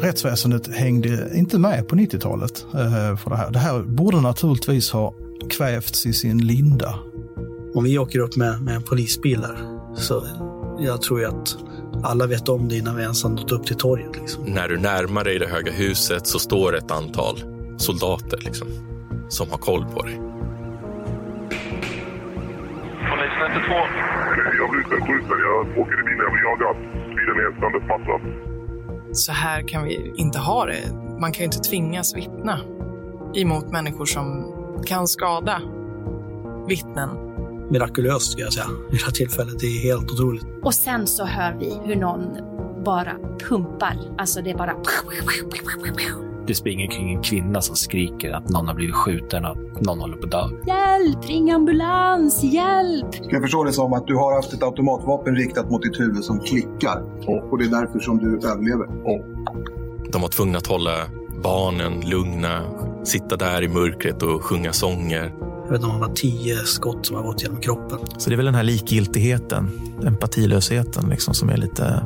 rättsväsendet hängde inte med på 90-talet eh, för det här. Det här borde naturligtvis ha kvävts i sin linda. Om vi åker upp med, med en polisbil där, så jag tror ju att alla vet om det innan vi ens har nått upp till torget. Liksom. När du närmar dig det höga huset så står ett antal soldater liksom, som har koll på dig. Polis 92. Jag blir inte skjuten. Jag åker i bilen. Jag blir jagad. Bilen är helt sönderpassad. Så här kan vi inte ha det. Man kan ju inte tvingas vittna emot människor som kan skada vittnen. Mirakulöst ska jag säga, vid det här tillfället. Det är helt otroligt. Och sen så hör vi hur någon bara pumpar. Alltså det är bara... Det springer kring en kvinna som skriker att någon har blivit skjuten och att någon håller på att dö. Hjälp! Ring ambulans! Hjälp! Ska jag förstå det som att du har haft ett automatvapen riktat mot ditt huvud som klickar? Och det är därför som du överlever? De var tvungna att hålla barnen lugna, sitta där i mörkret och sjunga sånger. Jag vet inte om det var tio skott som har gått genom kroppen. Så det är väl den här likgiltigheten, empatilösheten liksom, som är lite...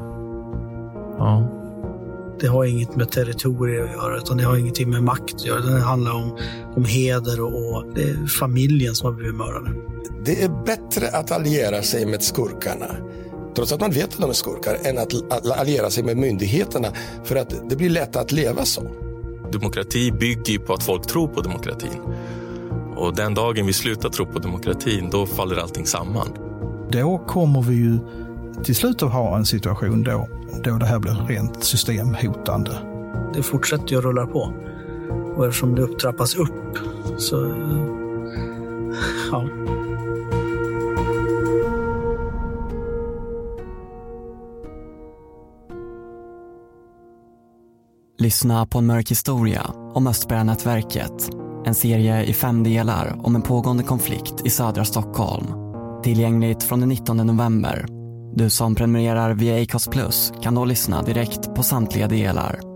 Det har inget med territorier att göra, utan det har ingenting med makt att göra. Det handlar om, om heder och, och det är familjen som har blivit mördade. Det är bättre att alliera sig med skurkarna, trots att man vet att de är skurkar, än att alliera sig med myndigheterna. För att det blir lätt att leva så. Demokrati bygger ju på att folk tror på demokratin. Och den dagen vi slutar tro på demokratin, då faller allting samman. Då kommer vi ju till slut att ha en situation då, då det här blir rent systemhotande. Det fortsätter ju att rulla på. Och eftersom det upptrappas upp så... Ja. Lyssna på en mörk historia om Östberga-nätverket. En serie i fem delar om en pågående konflikt i södra Stockholm. Tillgängligt från den 19 november. Du som prenumererar via Acast Plus kan då lyssna direkt på samtliga delar.